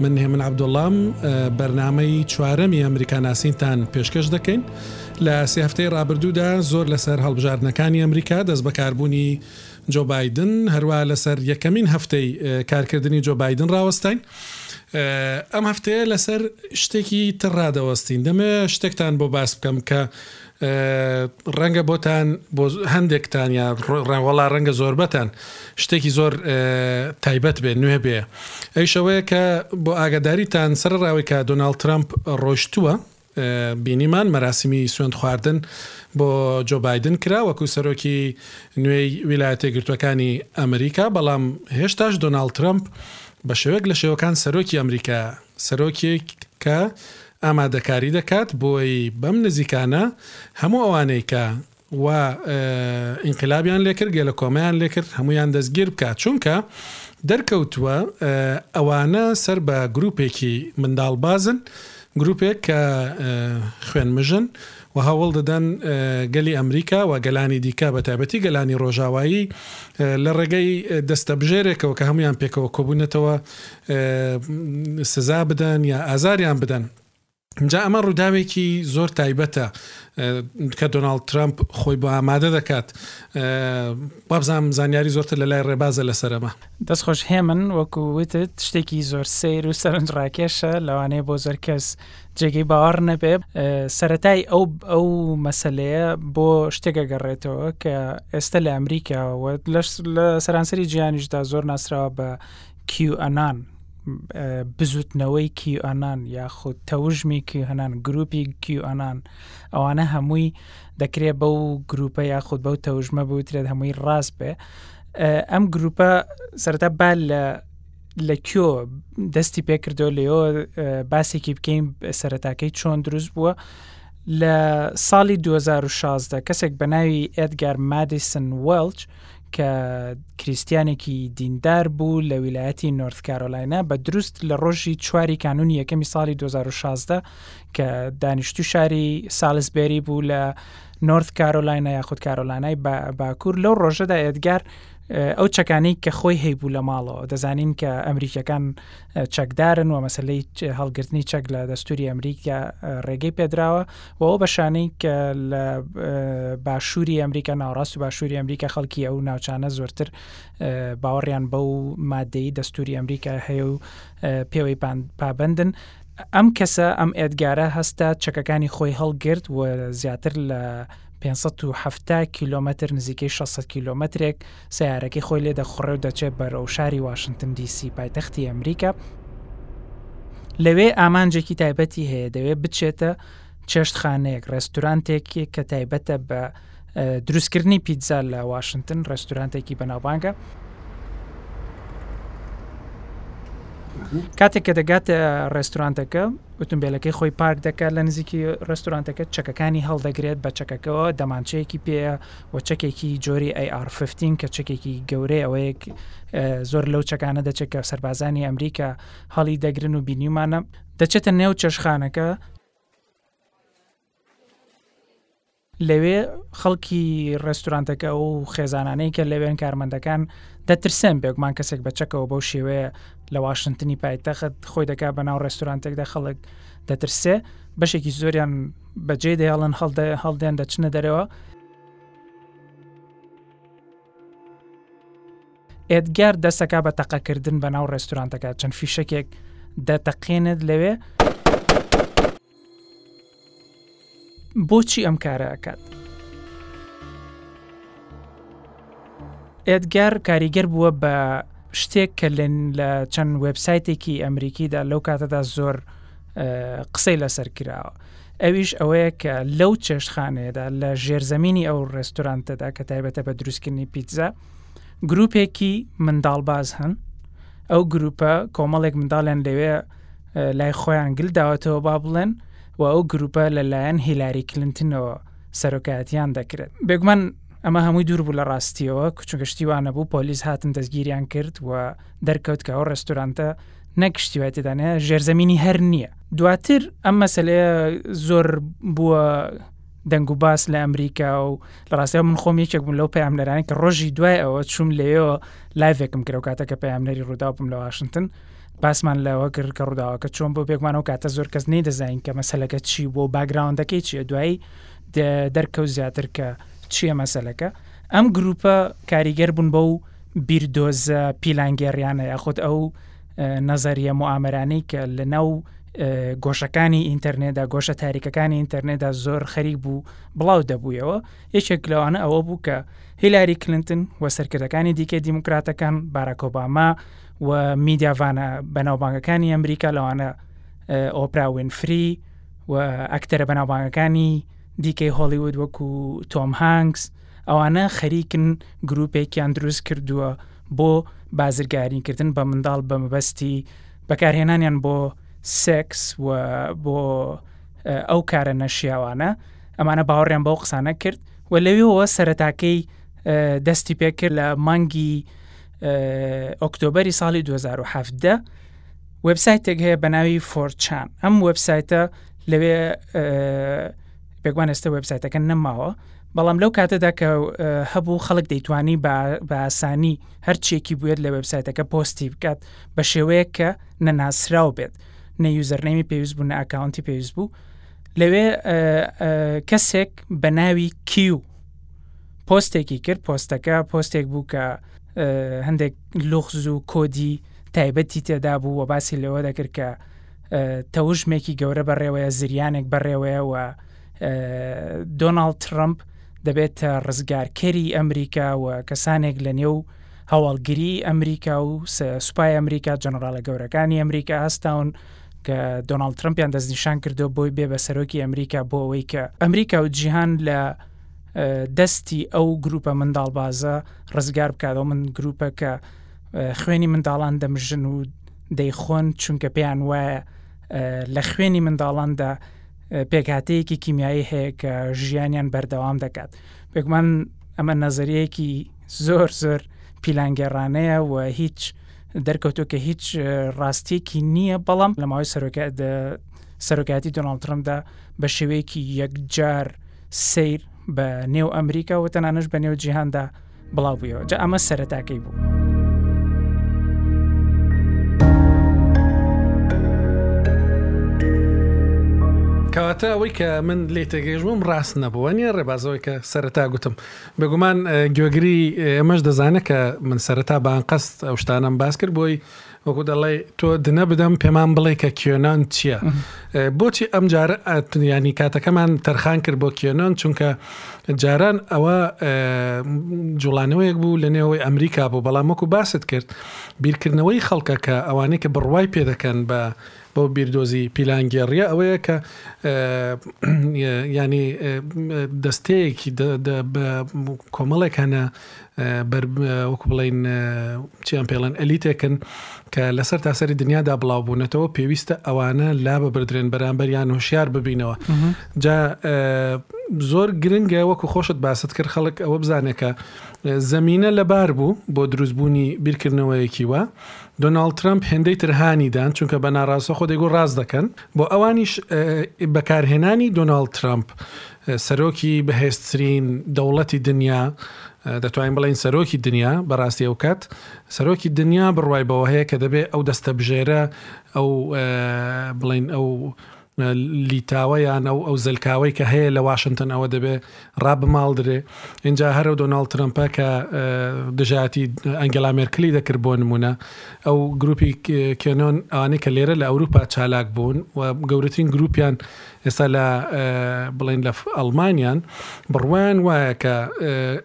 من هێمن عبدوڵام بەرنمەی چوارەمی ئەمریکا ناسینتان پێشکەش دەکەین لە سێ هەفتەی ڕابردوودا زۆر لەسەر هەڵبژاردنەکانی ئەمریکا دەست بەکاربوونی جۆبایدن هەروە لەسەر یەکەمین هەفتەی کارکردنی جۆبایدن ڕاوەستین ئەم هەفتەیە لەسەر شتێکی تر ڕادەوەستین دەمێ شتێکتان بۆ باس بکەم کە ڕەنگە بۆتان بۆ هەندێکتان یا ڕەنگوەڵا ڕەنگە زۆربەتان شتێکی زۆر تایبەت بێ نوێ بێ ئەیشەوەیە کە بۆ ئاگاداریتان سەر ڕاوی کە دۆناالد ترامپ ڕۆشتووە بینیمان مەراسمی سوێند خواردن بۆ جۆبایدن کرا وەکو سەرۆکی نوێی ویلایەتە گرتوەکانی ئەمریکا بەڵام هێشتاش دۆناالد ترامپ بە شێوەک لە شێوەکان سەرۆکی ئەمریکا سەرۆکێک کە ئامادەکاری دەکات بۆی بەم نزیکانە هەموو ئەوانەی کە وا ئینقلابیان لێکرد گەلەکۆمەیان لێکرد هەمویان دەستگیر بکات چونکە دەرکەوتووە ئەوانە سەر بە گروپێکی منداڵبازن گروپێک کە خوێنمژن و هەوڵ دەدەن گەلی ئەمریکا و گەلانی دیکە بە تایبەتی گەلانی ڕۆژاوایی لە ڕێگەی دەستەبژێرێکەوە کە هەموویان پێکەوە کۆبوونەتەوە سزا بدەن یا ئازاریان بدەن. جا ئەمە ڕووداوێکی زۆر تایبەتە کە دۆناڵد ترامپ خۆی بۆ ئامادە دەکات بابزانام زانیاری زۆرتر لە لای ڕێبازە لەسەرەمە. دەست خۆش هێمن وەکو وتت شتێکی زۆر سەیر و سەرنج ڕاکێشە لەوانەیە بۆ زۆر کەس جێگەی باوەڕ نەبێ سەتای ئەو ئەو مەسلەیە بۆ شتێکە گەڕێتەوە کە ئێستا لە ئەمریکاوە لەش لە سەرانسەری جیانیشدا زۆر ناسراوە بە کیو ئەنان بزوتنەوەی کیو ئەنان یاخود تەوژمی کی هەنان گروپی کیو ئەنان ئەوانە هەمووی دەکرێت بەو گروپە یاخود بەو تەوژمە بوترێت هەمووی ڕاست بێ ئەم گروپە سەرتا با لە لە کۆ دەستی پێکردەوە لەەوە باسێکی بکەین سەرتاکەی چۆن دروست بووە لە ساڵی 2016 کەسێک بە ناوی ئەدگار مادیسن وەلچ کە کریسیانێکی دیندار بوو لە ویلایەتی نۆرت کارۆلاینا بە دروست لە ڕۆژی چواری کانونی یەکەمی ساڵی 2016 کە دانیشتو شاری سالزبێری بوو لە نۆرت کارۆلاینا یاخود کارۆلانای باکوور لەو ڕۆژەدا ئەدگار ئەو چەکانەی کە خۆی هەیبوو لە ماڵەوە، دەزانین کە ئەمریکییەکان چەکدارن و مەسەلەی هەڵگرتنی چەک لە دەستووری ئەمریکا ڕێگەی پێدراوە و ئەو بەشانەی کە لە باشووری ئەمریکا ناوەڕاست و باشووری ئەمریکا خەڵکی ئەو ناوچانە زۆرتر باوەڕیان بەو مادەی دەستووری ئەمریکا هەیە و پێوەی پابندن ئەم کەسە ئەم ئێدگارە هەستا چەکەکانی خۆی هەڵگرت و زیاتر لە پێنج سەد و حەفتا کیلۆمەتر، نزیکەی شەش سەد کیلۆمەترێک، سەیارەکەی خۆی لێ دەخوڕێ و دەچێت بەرەو شاری واشنتن دی سی، پایتەختی ئەمریکا. لەوێ ئامانجێکی تایبەتی هەیە، دەوێت بچێتە چێشتخانەیەک، ڕێستورانتێکی کە تایبەتە بە دروستکردنی پیتزا لە واشنتن، ڕێستورانتێکی بەناوبانگە. کاتێک کە دەگاتە ڕێستورانتەکە، ئوتومبێلەکەی خۆی پارک دەکات لە نزیکی ڕێستورانتەکە، چەکەکانی هەڵدەگرێت، بە چەکەکەوە دەمانچەیەکی پێیە و چەکێکی جۆری AR فیفتین کە چەکێکی گەورەیە و یەک زۆر لەو چەکانە دەچێت کە سەربازانی ئەمریکا هەڵیدەگرن و بینیومانە، دەچێتە نێو چێشتخانەکە. لەوێ خەڵکی ڕێستورانتەکە و خێزانانەی کە لەوێن کارمەندەکان دەترسێن بێگومان کەسێک بە چەکەوە بەو شێوەیە لە واشنتنی پایتەخت خۆی دەکا بە ناو ڕێستورانتێکدا خەڵک دەترسێ بەشێکی زۆریان بەجێ دەیاڵن هەڵدە هەڵدێن دەچنە دەرەوە ئێدگار دەسەکە بە تەقەکردن بە ناو ڕێستورانتەکە چەند فیشەکێک دەتەقێنێت لەوێ بۆچی ئەم کارە ئەکات؟ ئێدگار کاریگەر بووە بە شتێک کە لە لە چەند وێبسایتێکی ئەمریکیدا لەو کاتەدا زۆر قسەی لەسەر کراوە ئەویش ئەوەیە کە لەو چێشتخانەیەدا لە ژێرزەمینی ئەو ڕێستورانتەدا کە تایبەتە بە دروستکردنی پیتزا گروپێکی منداڵباز هەن ئەو گروپە کۆمەڵێک منداڵیان لەوێ لای خۆیان گل داوەتەوە با بڵێن و ئەو گروپە لەلایەن هیلاری کلنتنەوە سەرۆکاتیان دەکرێت بێگومان ئەمە هەمووی دوور بوو لە ڕاستیەوە کوچگەشتیوانە بوو پۆلیس هاتن دەستگیریان کرد و دەرکەوت کە ئەو ڕێستورانتە نەگشتیوای تێدانە ژێرزەمینی هەر نییە دواتر ئەم مەسلەیە زۆر بووە دەنگ و باس لە ئەمریکا و لە ڕاستەوە من خۆم یەکێک بوون لەو پامنەرانی کە ڕۆژی دوای ئەوە چوم لەوێەوە لایڤێکم کرەوە کاتە کە پامنەری ڕووداوم لە واشنگتن باسمان لەوە کرد کە ڕووداوەکە چۆن بۆ بێکمانەوە کاتە زۆر کەس نەی دەزانین کە مەسلەکە چی بۆ باگراوندەکەی چیە دوایی دەرکەوت زیاتر کە چییە مەسلەکە ئەم گروپە کاریگەر بوون بە و بیردۆزە پیلانگەریانە یاخود ئەو نەزەریە موامرانەی کە لە ناو گۆشەکانی ئینتەرنێدا گۆشە تاریکەکانی ئینتەرنێدا زۆر خەریک بوو بڵاو دەبوویەوە یەکێک لەوانە ئەوە بوو کە هیلاری کلنتن و سەرکردەکانی دیکە دیموکراتەکان باراکۆباما و میدیاڤانە بەناوبانگەکانی ئەمریکا لەوانە ئۆپراون فری و ئەکتەرە بەناوبانگەکانی دیکەی هۆلیوود وەکو تۆم هانکس ئەوانە خەریکن گروپێکیان دروست کردووە بۆ بازرگانیکردن بە منداڵ بە مەبەستی بەکارهێنانیان بۆ سێکس و بۆ ئەو کارە نەشیاوانە ئەمانە باوەڕیان بەو قسانە کرد و لەوێەوە سەرتاکەی دەستی پێکرد لە مانگی ئۆکتۆبری ساڵی 2017 وبسایتێک هەیە بە ناوی فۆرچان ئەم وبسایتە لەوێ پێگوان ئێستا وبسایتەکە نەماوە بەڵام لەو کاتەدا کە هەبوو خەڵک دەیتوانی بە ئاسانی هەرچێکی بێت لە وبسایتەکە پۆستی بکات بە شێوەیە کە نەناسراو بێت نەیوزەرنەمی پێویست بوو نە ئاکاونتی پێویست بوو لەوێ کەسێک بە ناوی کیو پۆستێکی کرد پۆستەکە پۆستێک بوو کە هەندێک لوخز و کۆدی تایبەتی تێدا بوو و باسی لەوە دەکرد کە تەوژمێکی گەورە بەڕێوەیە زریانێک بەڕێوەیەوە دۆناڵد ترەمپ دەبێتە ڕزگارکەری ئەمریکا و کەسانێک لە نێو هەواڵگری ئەمریکا و سوپای ئەمریکا جەنراڵە گەورەکانی ئەمریکا هەستاون کە دۆناڵد ترمپیان دەستنیشان کردو بۆی بێ بە سەرۆکی ئەمریکا بۆ ئەوەی کە ئەمریکا و جیهان لە دەستی ئەو گروپە منداڵ بازە ڕزگار بکاتەوە من گروپە کە خوێنی منداڵان دەمژن و دەیخۆن چونکە پێیان وایە لە خوێنی منداڵاندا پێکهاتەیەکی کیمیایی هەیە کە ژیانیان بەردەوام دەکات بێگومان ئەمە نەزریەکی زۆر زۆر پیلانگەێڕانەیە و هیچ دەرکەوتو کە هیچ ڕاستیەکی نییە بەڵام لە ماوەی سەرۆکە سەرۆکاتی دۆناڵد ترمدا بە شێوەیەکی یەکجار سیر بە نێو ئەمریکا و تەنانەش بە نێو جیهاندا بڵاو بوویەوە جا ئەمە سەرەتاکەی بوو. کەواتە ئەوەی کە من لێ تێگەیشبووم ڕاست نەبووە نیە ڕێبازەوەی کە سەرتا گوتم بێگومان گوێگری ئەمەش دەزانە کە من سەرتا بانقەست ئەو شتانم باس کرد بۆی وەکو دەڵێ تۆ دنە بدەم پێمان بڵێ کە کیۆنان چییە بۆچی ئەم جار ینی کاتەکەمان تەرخان کرد بۆ کیۆنان چونکە جاران ئەوە جوڵانەوەیەک بوو لە نێوەی ئەمریکا بوو بەڵام وەکو باست کرد بیرکردنەوەی خەڵکە کە ئەوانەی کە بڕوای پێ دەکەن بە بۆ بیردۆزی پیلانگێڕیە ئەوەیە کە ینی دەستەیەکی کۆمەڵێک هەنە بەر وەکو بڵێن چیان پێڵێن ئەلیتێکن کە لەسەر تاسەری دنیادا بڵاو بوونەتەوە پێویستە ئەوانە لا ببدرێن بەرامبەریان هۆشیار ببینەوە جا زۆر گرنگە وەکو خۆشت باست کرد خەڵک ئەوە بزانێکە زمینە لەبار بوو بۆ دروستبوونی بیرکردنەوەیەکی وە دۆناالد ترمپ هێندەی ترهانی دان چونکە بە ناڕاستە خۆ دەگو ڕاست دەکەن بۆ ئەوانیش بەکارهێنانی دۆناالد ترمپ سەرۆکی بەهێزترین دەوڵەتی دنیا، دەتوانین بڵێین سەرۆکی دنیا، بەڕاستی ئەوکات سەرۆکی دنیا بڕوای بەوە هەیە کە دەبێ ئەو دەستەبژێرە ئەو بڵێین ئەو لیتاوە یان ئەو ئەو زەلکاوەی کە هەیە لە واشنتن ئەوە دەبێ ڕابماڵدرێ ئینجا هەرە دۆناڵد ترمپە کە دژاتی ئەنگلا مێرکلی دەکرد بۆ نمونە ئەو گروپی کێنۆن ئەوانەی کە لێرە لە ئەوروپا چالاک بوون و گەورەترین گروپیان ئێستا لە بڵێن لە ئەڵمانیان بڕوایان وایە کە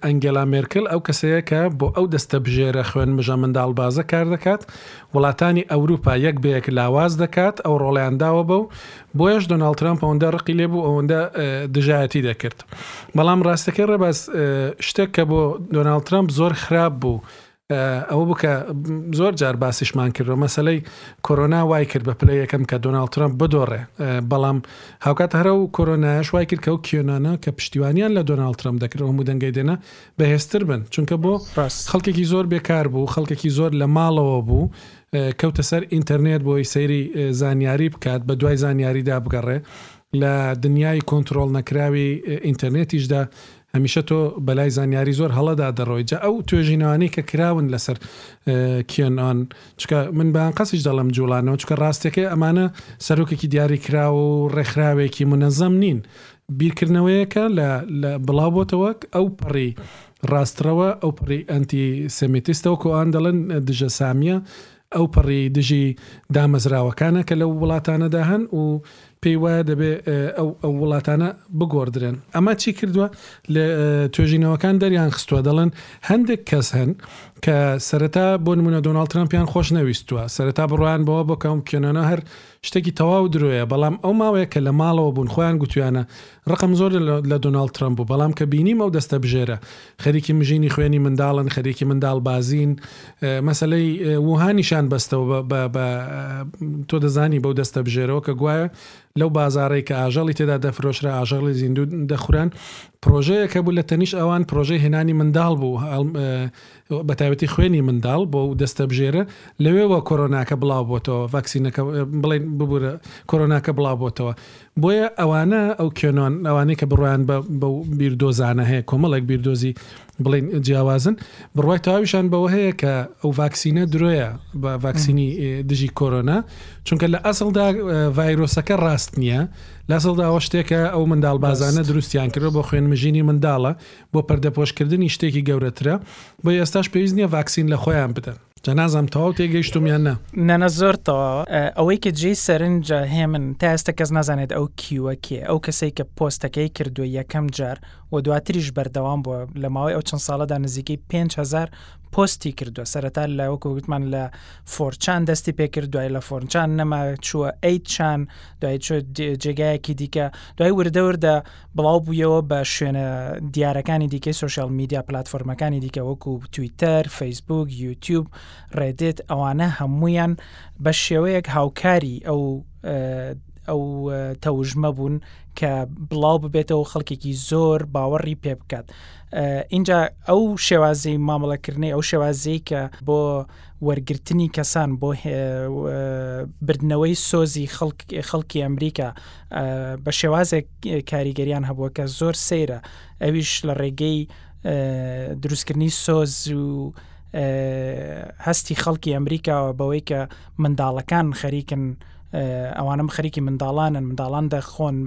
ئەنگێلا مێرکل ئەو کەسەیە کە بۆ ئەو دەستە بژێرە خوێن مژە منداڵ بازە کار دەکات وڵاتانی ئەوروپا یەک بەیەک لاواز دەکات ئەو ڕۆڵیان داوە بە و بۆیش دۆناڵ ترامپ ئەوەندە ڕقی لێ بوو ئەوەندە دژایەتی دەکرد بەڵام ڕاستەکەی ڕێباز شتێک کە بۆ دۆناڵ ترامپ زۆر خراپ بوو ئەوە بوو کە زۆر جار باسیشمان کردو مەسلەی کۆرۆنا وای کرد بە پلە یەکەم کە دۆناالد ترامپ بدۆڕێ بەڵام هاوکات هەرە و کۆرۆنایش وای کرد کە و کێنانە کە پشتیوانیان لە دۆناالد ترامپ دەکرد هەموو دەنگی دێنە بەهێزتر بن چونکە بۆ ڕاست خەڵکێکی زۆر بێکار بوو خەڵکێکی زۆر لە ماڵەوە بوو کەوتە سەر ئینتەرنێت بۆی سەیری زانیاری بکات بە دوای زانیاریدا بگەڕێ لە دنیای کۆنتترۆل نەکراوی ئینتەرنێتیشدا هەمیشە تۆ بەلای زانیاری زۆر هەڵەدا دەڕۆی جا ئەو توێژینەوانەی کە کراون لەسەر کیێن ئان چکە من بەیان قەسیش دەڵم جوڵانەوە چکە ڕاستەکەی ئەمانە سەرۆکێکی دیاری کراوە و ڕێکخراوێکی منەزەم نین بیرکردنەوەیەکە لە بڵاو بۆتەوەک ئەو پەڕی ڕاستڕەوە ئەو پڕی ئەنتی سەمیتیستەوە کۆ ئان دەڵێن دژە سامیە ئەوپەڕی دژی دامەزراوەکانە کە لەو وڵاتانەدا هەن و پێی وایە دەبێ ئەو وڵاتانە بگۆڕدرێن. ئەمە چی کردووە؟ لە توێژینەوەکان دەریان خستووە دەڵێن هەندێک کەس هەن کە سەرەتا بۆ نموونە دۆناڵد ترەمپیان خۆش نەویستووە، سەرەتا بڕوایان بەوە بووە کە ئەم کێنانە هەر شتێکی تەواو درۆیە بەڵام ئەو ماوەیە کە لە ماڵەوە بوون خۆیان گوتویانە ڕقم زۆر لە دۆناڵد ترەمپ بوو بەڵام کە بینیم ئەو دەستەبژێرە خەریکی مژینی خوێنی منداڵن خەریکی منداڵبازین مەسەلەی ووهانیشان بەستەوە بە تۆ دەزانی بەو دەستەبژێرەوە کە گوایە لەو بازارەی کە ئاژەڵی تێدا دەفرۆشرا ئاژەڵی زیندوو دەخوران پرۆژەیە کە بوو لە تەنیش ئەوان پرۆژەی هێنانی منداڵ بوو بەتایبەتی خوێنی منداڵ بۆ ئەو دەستەبژێرە، لەوێوە کۆرۆناکە بڵاوبۆتەوە، ڤاکسینەکە بڵێن ببورە کۆرۆناکە بڵاوبۆتەوە، بۆیە ئەوانە ئەو کیۆنۆن ئەوانەی کە بڕوایان بە بەو بیردۆزانە هەیە کۆمەڵێک بیردۆزی بڵین جیاوازن، بڕوای تەواویشان بەوە هەیە کە ئەو ڤاکسینە درۆیە بە ڤاکسینی دژی کۆرۆنا، چونکە لە ئەسڵدا ڤایرۆسەکە ڕاست نییە، لەسڵداوە شتێکە ئەو منداڵبازانە دروستیان کردوە بۆ خوێنمژینی منداڵە، بۆ پەردەپۆشکردنی شتێکی گەورەترە، بۆیە ئێستاش پێویست نییە ڤاکسین لە خۆیان بدەن. جا نازانم تەواو تێگەیشتووم یان نا. نەنە زۆر تەواوە. ئەوەی کە جێی سەرنجە هێمن تا ئێستا کەس نازانێت ئەو کیوە کێ ئەو کەسەی کە پۆستەکەی کردووە یەکەم جار و دواتریش بەردەوام بووە لە ماوەی ئەو چەند ساڵەدا نزیکەی پێنج هەزار پۆستی کردووە سەرەتا لە وەکو گوتمان لە فۆرچان دەستی پێکرد دوای لە فۆرنچان نەما چووە ئەیت چان دوای چۆ جێگایەکی دیکە دوای وردەوردە بڵاو بوویەوە بە شوێنە دیارەکانی دیکەی سوۆشال میدیا پلتفۆرمەکانی دیکە وەکو تویتەر فەیسبوک یوتیوب ڕێدێت ئەوانە هەمویان بە شێوەیەک هاوکاری ئەو ئەو تەوژمە بوون کە بڵاو ببێتەوە خەڵکێکی زۆر باوەڕی پێ بکات اینجا ئەو شێوازی مامەڵەکردنی ئەو شێوازی کە بۆ وەرگرتنی کەسان بۆ بردنەوەی سۆزی خەڵکی ئەمریکا بە شێوازێک کاریگەریان هەبووە کە زۆر سەیرە ئەویش لە ڕێگەی دروستکردنی سۆز و هەستی خەڵکی ئەمریکاوە بەوەی کە منداڵەکان خەریکن ئەوانم خەریکی منداڵانن منداڵان دەخۆن.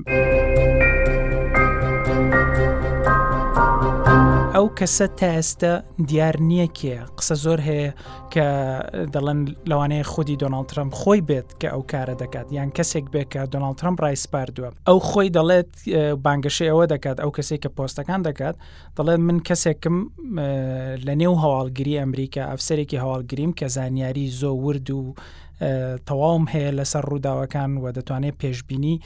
ئەو کەسە تا ئێستا دیار نییە کێ قسە زۆر هەیە کە دەڵێن لەوانەیە خودی دۆناڵ ترامپ خۆی بێت کە ئەو کارە دەکات یان کەسێک بێ کە دۆناالد ترمپ ڕایسپاردووە ئەو خۆی دەڵێت بانگەشەی ئەوە دەکات ئەو کەسێک کە پۆستەکان دەکات دەڵێت من کەسێکم لە نێو هەواڵگری ئەمریکا ئەفسەرێکی هەواڵگریم کە زانیاری زۆ ورد و تەواوم هەیە لەسەر ڕووداوەکان و دەتوانێت پێشببینی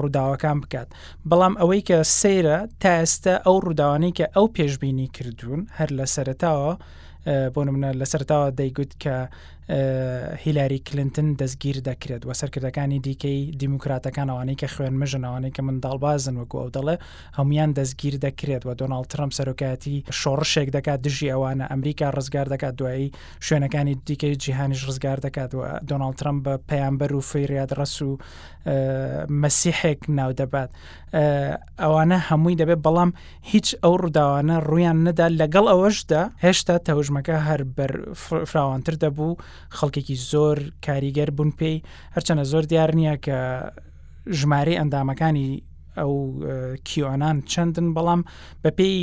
ڕووداوەکان بکات بەڵام ئەوەی کە سەیرە تا ئێستا ئەو ڕووداوانی کە ئەو پێشببینی کردوون هەر لە سەرتاوە بۆ منە لە سەرتاوە دەیگوت کە هیلاری کلنتن دەستگیر دەکرێت و سەرکردەکانی دیکەی دیموکراتەکان ئەوانەی کە خوێن مژن ئەوانەی کە منداڵبازن وەکو ئەو دەڵێ هەمویان دەستگیر دەکرێت و دۆناڵ ترمپ سەرۆکایەتی شۆڕشێک دەکات دژی ئەوانە ئەمریکا ڕزگار دەکات دوایی شوێنەکانی دیکەی جیهانیش ڕزگار دەکات و دۆناڵ ترمپ بە پەیامبەر و فەیریاد ڕەس و مەسیحێک ناو دەبات ئەوانە هەمووی دەبێت بەڵام هیچ ئەو ڕووداوانە ڕویان نەدا لەگەڵ ئەوەشدا هێشتا تەوژمەکە هەر بەر فراوانتر دەبوو خەڵکێکی زۆر کاریگەر بوون پێی هەرچەنە زۆر دیار نییە کە ژمارەی ئەندامەکانی ئەو کیۆنان چەندن بەڵام بەپێی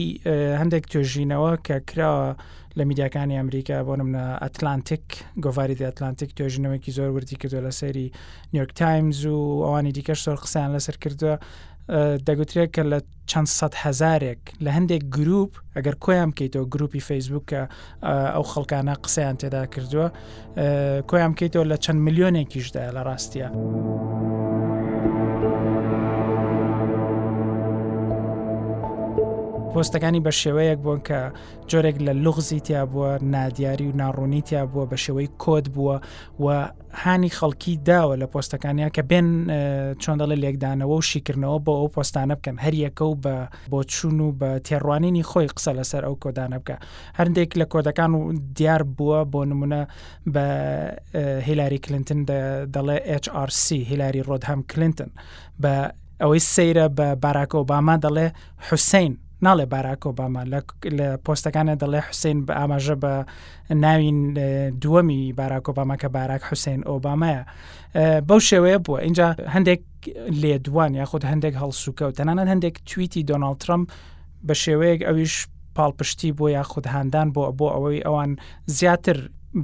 هەندێک توێژینەوە کە کراوە لە میدیاکانی ئەمریکا بۆ نمە ئەتلانتیک گۆڤاری ئەتلانتیک توێژینەوەیکی زۆر وردی کردو لە سەری نیویۆرک تایمز و ئەوانی دیکەش سۆر قسەیان لەسەر کردووە دەگوترێت کە لە چەند سەد هزارێک لە هەندێک گروپ ئەگەر کۆیان بکەیتەوە گروپی فەیسبوک کە ئەو خەڵکانە قسەیان تێدا کردووە کۆیان بکەیتەوە لە چەند ملیۆنێکیشدا لە ڕاستە. پۆستەکانی بە شێوەیەک بوون کە جۆرێک لە لغزی تیا بووە نادیاری و ناڕوونی تیا بووە بە شێوەی کۆت بووە و هانی خەڵکی داوە لە پۆستەکانیان کە بێن چۆن دەڵێ لێکدانەوە و شیکردنەوە بۆ ئەو پۆستانە بکەن هەریەکە و بە بۆچوون و بە تێڕوانینی خۆی قسە لەسەر ئەو کۆدانە بکە هەندێک لە کۆدەکان و دیار بووە بۆ نمونە بە هیلاری کلنتن دەڵێ HRC هیلاری ڕۆدهام کلنتن بە ئەوەی سەیرە بە باراکە ئۆباما دەڵێ حوسین ناڵێ باراکۆباما لە پۆستەکانە دەڵێ حوسین بە ئاماژە بە ناوی دووەمی باراک ئۆباما کە باراک حوسێن ئۆبامایە بەو شێوەیە بووە اینجا هەندێک لێدوان یاخود هەندێک هەڵسوکە و تەنانەت هەندێک تویتی دۆناڵد ترمپ بە شێوەیەک ئەویش پاڵپشتی بۆ یاخود هاندان بۆ بۆ ئەوەی ئەوان زیاتر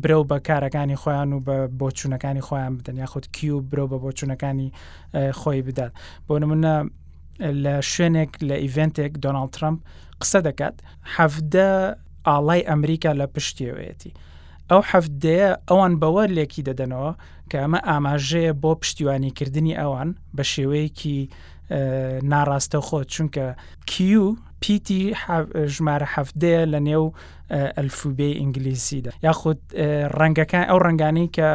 برەو بە کارەکانی خۆیان و بە بۆچوونەکانی خۆیان بدەن یاخود کیو برەو بە بۆچوونەکانی خۆی بدات بۆ نمونە لە شوێنێک لە ئیڤنتێک دۆناڵد ترمپ قسە دەکات حەڤدە ئاڵای ئەمریکا لە پشتیەوەیەتی. ئەو حەڤدەیە ئەوان بەوە لێکی دەدەنەوە کە ئەمە ئاماژەیە بۆ پشتیوانیکردنی ئەوان بە شێوەیەکی ناڕاستەوخۆ چونکە کیو پیتی ژمارە حەفتدەیە لە نێو ئەلفوبێی ئینگلیسیدا یاخود ڕەنگەکان ئەو ڕەنگانی کە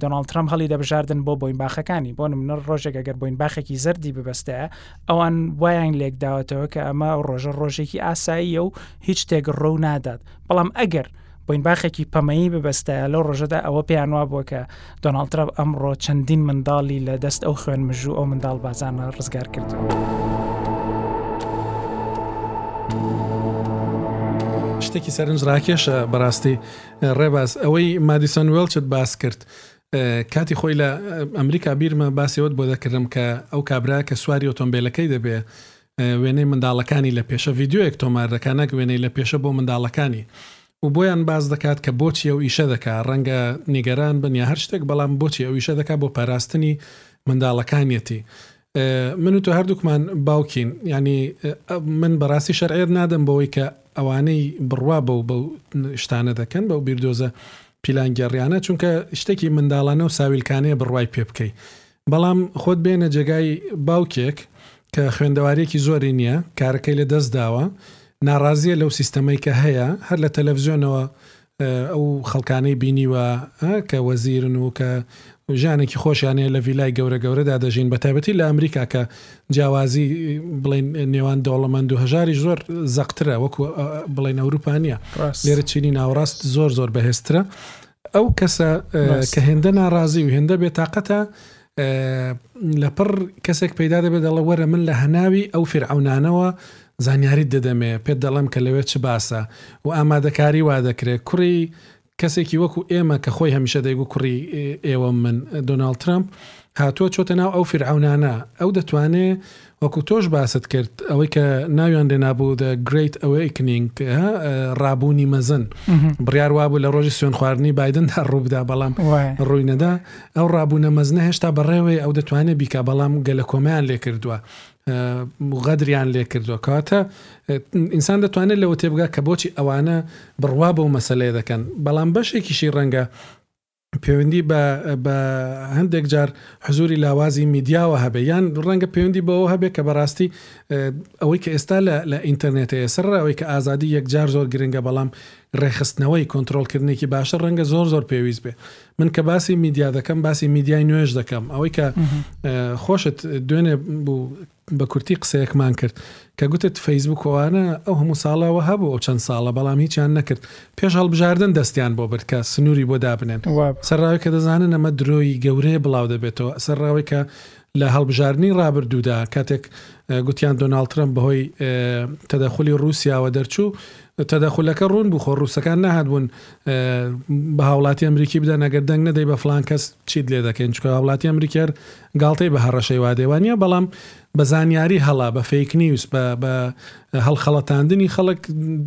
دۆناڵد ترامپ هەڵی دەبژاردن بۆ بۆین باخەکانی بۆ منە ڕۆژێک ئەگەر بۆین باخێکی زەردی ببستە ئەوان وایان لێکداوەتەوە کە ئەمە ڕۆژە ڕۆژێکی ئاساییە و هیچ شتێک ڕۆ نادات بەڵام ئەگەر بۆین باخێکی پەمەیی ببستە لەو ڕۆژەدا ئەوە پێیان وا بووە کە دۆناڵد ترامپ ئەمڕۆ چەندین منداڵی لە دەست ئەو خوێن مژوو ئەو منداڵ بازانە ڕزگار کردووە. شتێکی سەرنج ڕاکێشە بەڕاستی ڕێباز، ئەوەی مادیسۆن وێڵچت باس کرد کاتی خۆی لە ئەمریکا بیرمە باسی ئەوەت بۆ دەکردم کە ئەو کابرا کە سواری ئۆتۆمبیلەکەی دەبێ وێنەی منداڵەکانی لە پێشە ڤیددیوەک تۆمار دەکات نەک وێنەی لە پێشە بۆ منداڵەکانی و بۆیان باز دەکات کە بۆچی ئەو ئیشە دەکا ڕەنگە نیگەران بن یا هەر شتێک بەڵام بۆچی ئەو ئیشە دەکات بۆ پاراستنی منداڵەکانیەتی من و تۆ هەردووکمان باوکین یانی من بەڕاستی شەرعێت نادەم بەوەی کە ئەوانەی بڕوا بەو بەو شتانە دەکەن بەو بیردۆزە پیلانگەڕیانە چونکە شتێکی منداڵانە و ساویلکانەیە بڕوای پێ بکەی بەڵام خۆت بێنە جێگای باوکێک کە خوێندەوارێکی زۆری نییە کارەکەی لە دەست داوە ناڕازیە لەو سیستەمەی کە هەیە هەر لە تەلەڤزیۆنەوە ئەو خەڵکانەی بینیوە ها کە وەزیرن و کە ژیانێکی خۆشیان هەیە لە ڤیلای گەورە گەورەدا دەژین بە تایبەتی لە ئەمریکا کە جیاوازی بڵێن نێوان دەوڵەمەند و هەژاریش زۆر زەقترە وەکو ئە، بڵێن ئەوروپا نییە ڕاست لێرە چینی ناوەڕاست زۆر زۆر بەهێزترە ئەو کەسە ڕاست کە هێندە ناڕازی و هێندە بێتاقەتە لە پڕ کەسێک پەیدا دەبێت دەڵێ وەرە من لە هەناوی ئەو فیرعەونانەوە زانیاریت دەدەمێ پێت دەڵێم کە لەوێ چ باسە و ئامادەکاری وا دەکرێت کوڕی کەسێکی وەکو ئێمە کە خۆی هەمیشە دەیگو کوڕی ئێوە من دۆناڵد ترامپ هاتووە چۆتە ناو ئەو فیرعەونانە ئەو دەتوانێ وەکو تۆش باست کرد ئەوەی کە ناویان لێنابوو The Great Awakening ها ڕابوونی مەزن بڕیار وابوو لە ڕۆژی سوێن خواردنی بادن هەر ڕووبدا بەڵام ڕووی نەدا ئەو ڕابوونە مەزنە هێشتا بەڕێوەی ئەو دەتوانێت بیکە بەڵام گەلە کۆمەیان لێ کردووە غەدریان لێ کردووە کاتە ئینسان دەتوانێت لەوە تێبگا کە بۆچی ئەوانە بڕوا بەو مەسلەیە دەکەن بەڵام بەشێکیشی ڕەنگە پێوەندی بە بە هەندێک جار حزوری لاوازی میدیاوە هەبێ یان ڕەنگە پێوەندی بەوە هەبێ کە بەڕاستی ئەوەی کە ئێستا لە لە ئینتەرنێتەیە سەر ڕەوەی کە ئازادی یەکجار زۆر گرنگە بەڵام ڕێخستنەوەی کۆنتترۆلکردنێکی باشە ڕەنگە زۆر زۆر پێویست بێ من کە باسی میدیا دەکەم باسی میدیای نوێش دەکەم ئەوەی کە خۆشت دوێنێ بوو بە کورتی قسەیەکمان کرد کە گوتت فەیسبووک و ئەوانە ئەو هەموو ساڵە وە هەبوو ئەو چەند ساڵە بەڵام هیچیان نەکرد پێش هەڵبژاردن دەستیان بۆ برد کە سنووری بۆ دابنێن واب. سەرڕاوی کە دەزانن ئەمە درۆی گەورەیە بڵاو دەبێتەوە سەرڕاوی کە لە هەڵبژاردنی ڕابردوودا کاتێک گوتیان دۆناڵد ترەمپ بەهۆی تەدەخولی ڕووسیاوە دەرچوو تەدەخولەکە ڕوون بوو خۆ ڕووسەکان نەهات بوون بە هاوڵاتی ئەمریکی بدەن ئەگەر دەنگ نەدەی بە فڵان کەس چیت لێ دەکەین چکە هاوڵاتی ئەمریکیار گاڵتەی بە هەڕەشەی وادێوە نیە بەڵام بە زانیاری هەڵە بە فەیک نیوز بە بە هەڵخەڵەتاندنی خەڵک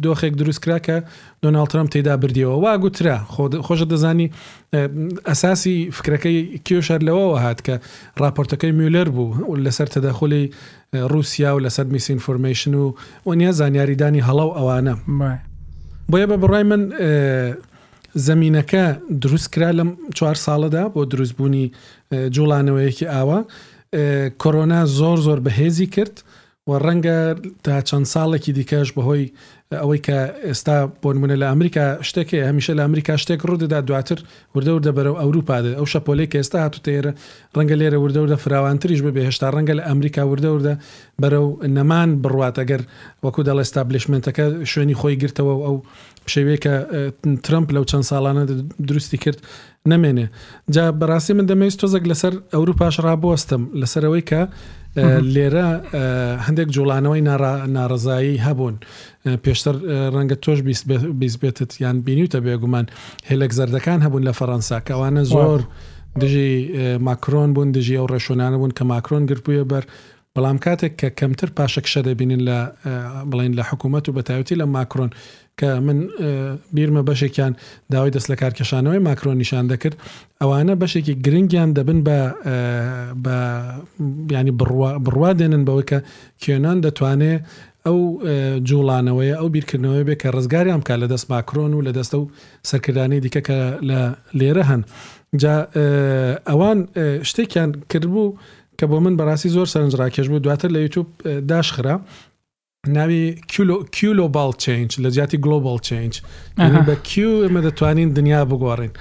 دۆخێک دروست کرا کە دۆناڵد ترەمپ تێدا بردیەوە وا گوترا خۆ خۆشە دەزانی ئەساسی فکرەکەی کێشار لەوەوە هات کە راپۆرتەکەی میولەر بوو و لەسەر تەدەخۆلی رووسیا و لەسەر میسینفۆرمەیشن و وەنیا زانیاریدانی هەڵە و ئەوانە بۆیە بە بڕای من زەمینەکە دروست کرا لەم چوار ساڵەدا بۆ دروستبوونی جوڵانەوەیەکی ئاوا کۆرۆنا زۆر زۆر بەهێزی کرد و ڕەنگە تا چەند ساڵێکی دیکەش بەهۆی ئەوەی کە ئێستا بۆنمونە لە ئەمریکا شتێکێ هەمیشە لە ئەمریکا شتێک ڕوودەدا دواتر وردەوردە بەرەو ئەوروپا دێ ئەو شەپۆلەی کە ئێستا هاتو تێرە ڕەنگە لێرە وردەوردە فراوانتریش ببێ هێشتا ڕەنگە لە ئەمریکا وردەوردە بەرەو نەمان بڕوات ئەگەر وەکو دەڵێستا بلشمنتەکە شوێنی خۆی گرتەوە و ئەو شێوەیە کە ترەمپ لەو چەند ساڵانە دروستی کرد نەمێنێ جا بەڕاستی من دەمەویست تۆزەک لەسەر ئەوروپاش ڕابوەستم لەسەرەوەی کە لێرە هەندێک جوڵانەوەی ناڕزایی هەبوون پێشتر ڕەنگە تۆش بیسبێتت یان بینیوتە بێگومان هێلک زەردەکان هەبوون لە فەڕەنسا کەوانە زۆر دژی ماکرۆن بوون دژی ئەو ڕێشۆنانە بوون کە ماکرۆن گرتبووە بەر بەڵام کاتێک کە کەمتر پاشەکشە دەبینن لە بڵێن لە حکوومەت و بە تایوتی لە ماکرۆن کە من بیرمە بەشێکیان داوای دەست لە کارکێشانەوەی ماکرۆن نیشان دەکرد ئەوانە بەشێکی گرنگیان دەبن بە بە ینی بڕوا دێنن بەوەی کە کێنان دەتوانێت ئەو جوڵانەوەیە ئەو بیرکردنەوەی بێ کە ڕزگاریان بکە لە دەست ماکرۆن و لە دەستە و سەرکردانی دیکە کە لە لێرە هەن جا ئەوان شتێکیان کردبوو کە بۆ من بەڕاستی زۆر سەرنج ڕاکێش بوو دواتر لە یوتوب داشخرا ناوی کیلو باڵ چنج لە جیاتی گلۆبال چنج بە کیو ئمە دەتوانین دنیا بگۆڕین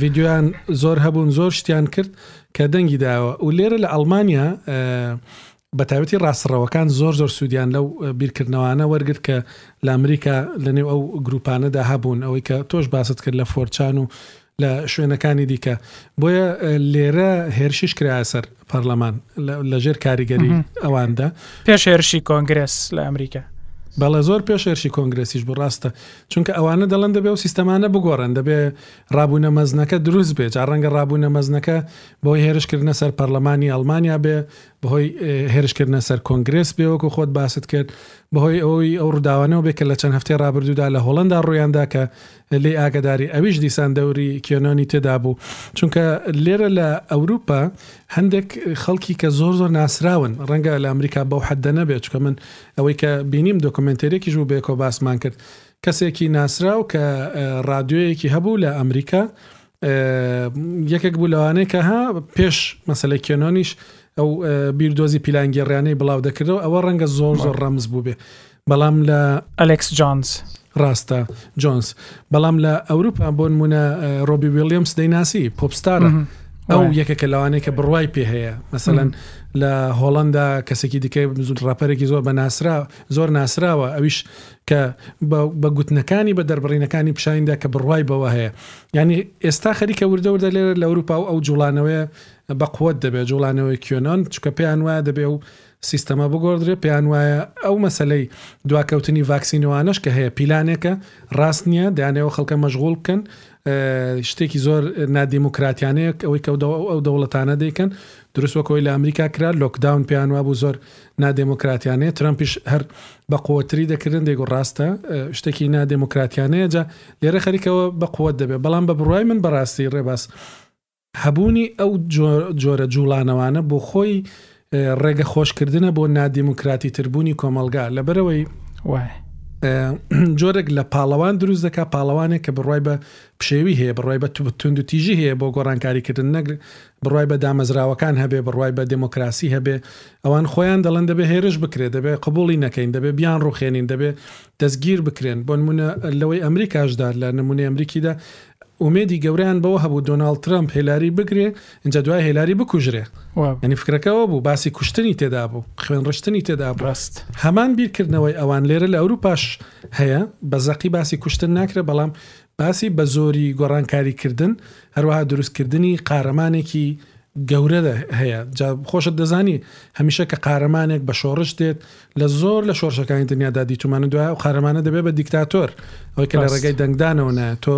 ڤیددیویان زۆر هەبوون زۆر شتیان کرد کە دەنگی داوە و لێرە لە ئەڵمانیا بە تایبەتی ڕاستڕەوەکان زۆر زۆر سوودیان لەو بیرکردنەوانە وەرگرت کە لە ئەمریکا لەنێو ئەو گروپانەدا هەبوون ئەوەی کە تۆش باست کرد لە فۆرچان و لە شوێنەکانی دیکە بۆیە لێرە هێرشیش کرایە سەر پەرلەمان لە ژێر کاریگەری ئەواندا پێش هێرشی کۆنگرس لە ئەمریکا بەڵێ زۆر پێش هێرشی کۆنگرسیش بۆ ڕاستە چونکە ئەوانە دەڵێن دەبێ و سیستەمانە بگۆڕن دەبێ ڕابوونە مەزنەکە دروست بێت جا ڕەنگە ڕابوونە مەزنەکە بۆی هێرشکردنە سەر پەرلەمانی ئەلمانیا بێ بەهۆی هێرشکردنە سەر کۆنگرس بێ وەکو خۆت باست کرد بەهۆی ئەوی ئەو ڕووداوانەوە بێ کە لە چەند هەفتەی ڕابردوودا لە هۆڵندا ڕوویاندا کە لێی ئاگەداری ئەویش دیسان دەوری کیۆنۆنی تێدابوو چونکە لێرە لە ئەوروپا هەندێک خەڵکی کە زۆر زۆر ناسراون ڕەنگە لە ئەمریکا بەو حەددە نەبێت چکە من ئەوەی کە بینیم دۆکمنتێرێکیش بوو بێکۆ باسمان کرد کەسێکی ناسراو کە ڕادیۆیەکی هەبوو لە ئەمریکا یەکێک بوو لەوانەیە کە ها پێش مەسلەی کێنۆنیش ئەو بیردۆزی پیلانگێڕیانەی بڵاو دەکردەوە ئەوە ڕەنگە زۆر زۆر ڕەمز بوو بێ بەڵام لە ئەلکس جۆنس ڕاستە جۆنس بەڵام لە ئەوروپا بۆ نمونە ڕۆبی ویلیامس دەیناسی پۆپستارە ئەو یەکێکە لەوانەیە کە بڕوای پێ هەیە مەسەەن لە هۆڵندا کەسێکی دیکە ڕاپەرێکی زۆر بە ناسرا زۆر ناسراوە ئەویش کە بە بە گوتنەکانی بە دەربڕینەکانی پیشانیدا کە بڕوای بەوە هەیە یعنی ئێستا خەریکە وردە وردە لێرە لە ئەوروپا و ئەو جوڵانەوەیە بە قوت دەبێت جوڵانەوەی کیۆنۆن چکە پێیان وایە دەبێ و سیستەما بگۆڕدرێ پێیان وایە ئەو مەسلەی دواکەوتنی ڤاکسینەوانش کە هەیە پیلانێکە ڕاست نییە دەیانەوە خەڵکە مەشغول بکەن شتێکی زۆر نادیموکراتیانەیە ئەوەی کە ئەو دەوڵەتانە دەیکەن دروست وەک ئەوەی لە ئەمریکا کرا لۆکداون پێیان وابوو زۆر نادێموکراتیانەیە ترەمپیش هەر بە قوەتری دەکردن دەیگو ڕاستە شتێکی نادێموکراتیانەیە جا لێرە خەریکەوە بە قوت دەبێت بەڵام بە بڕای من بەڕاستی ڕێباس هەبوونی ئەو جۆرە جوڵانەوانە بۆ خۆی ڕێگە خۆشکردنە بۆ نادیموکراتی تربوونی کۆمەلگا لەبەرەوەی وایە جۆرێک لە پاڵەوان دروست دەکا پاڵەوانێک کە بڕای بە پشێوی هەیە، بڕوای بە توندوتیژی هەیە بۆ گۆڕانکاریکردن، نەک بڕوای بە دامەزراوەکان هەبێ، بڕوای بە دێموکراسی هەبێ، ئەوان خۆیان دەڵێن دەبێ هێرش بکرێ، دەبێ قبووڵی نەکەین، دەبێ بیانڕووخێنین، دەبێ دەستگیر بکرێن. بۆ نموونە لەوەی ئەمریکاشدا، لە نموونەی ئەمریکیدا ئومێدی گەورەیان بەوە هەبوو دۆناڵد ترەمپ هێلاری بگرێ، ئینجا دوای هێلاری بکوژرێ. یانی فکرەکە ئەوە بوو، باسی کوشتنی تێدا بوو، خوێنڕشتنی تێدا بوو. هەمان بیرکردنەوەی ئەوان لێرە لە ئەورووپاش هەیە، بە زەقی باسی کوشتن ناکرێ، بەڵام باسی بە زۆری گۆڕانکاری کردن هەروەها دروست کردنی قارەمانێکی گەورە هەیە جا خۆشت دەزانی هەمیشە کە قارەمانێک بە شۆڕش دێت لە زۆر لە شۆرشەکانی دنیادا دیتومانە دوای و قارەمانە دەبێت بە دیکتاتۆر ئەوەی کە لە ڕێگەی دەنگدانەوە نایە تۆ